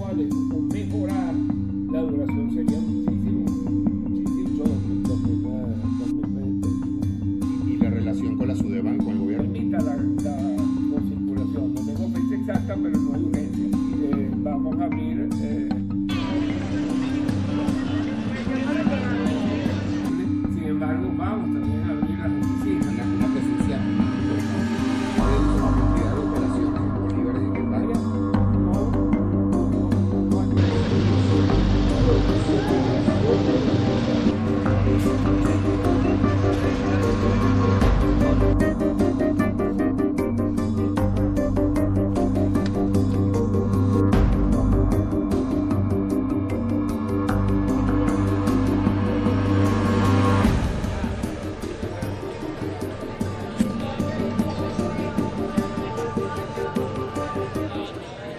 cuales con mejorar la duración sería muchísimo, muchísimo Y, y la relación con la Sudeban, con el gobierno. Limita la, la, la circulación. No tengo fecha exacta, pero no hay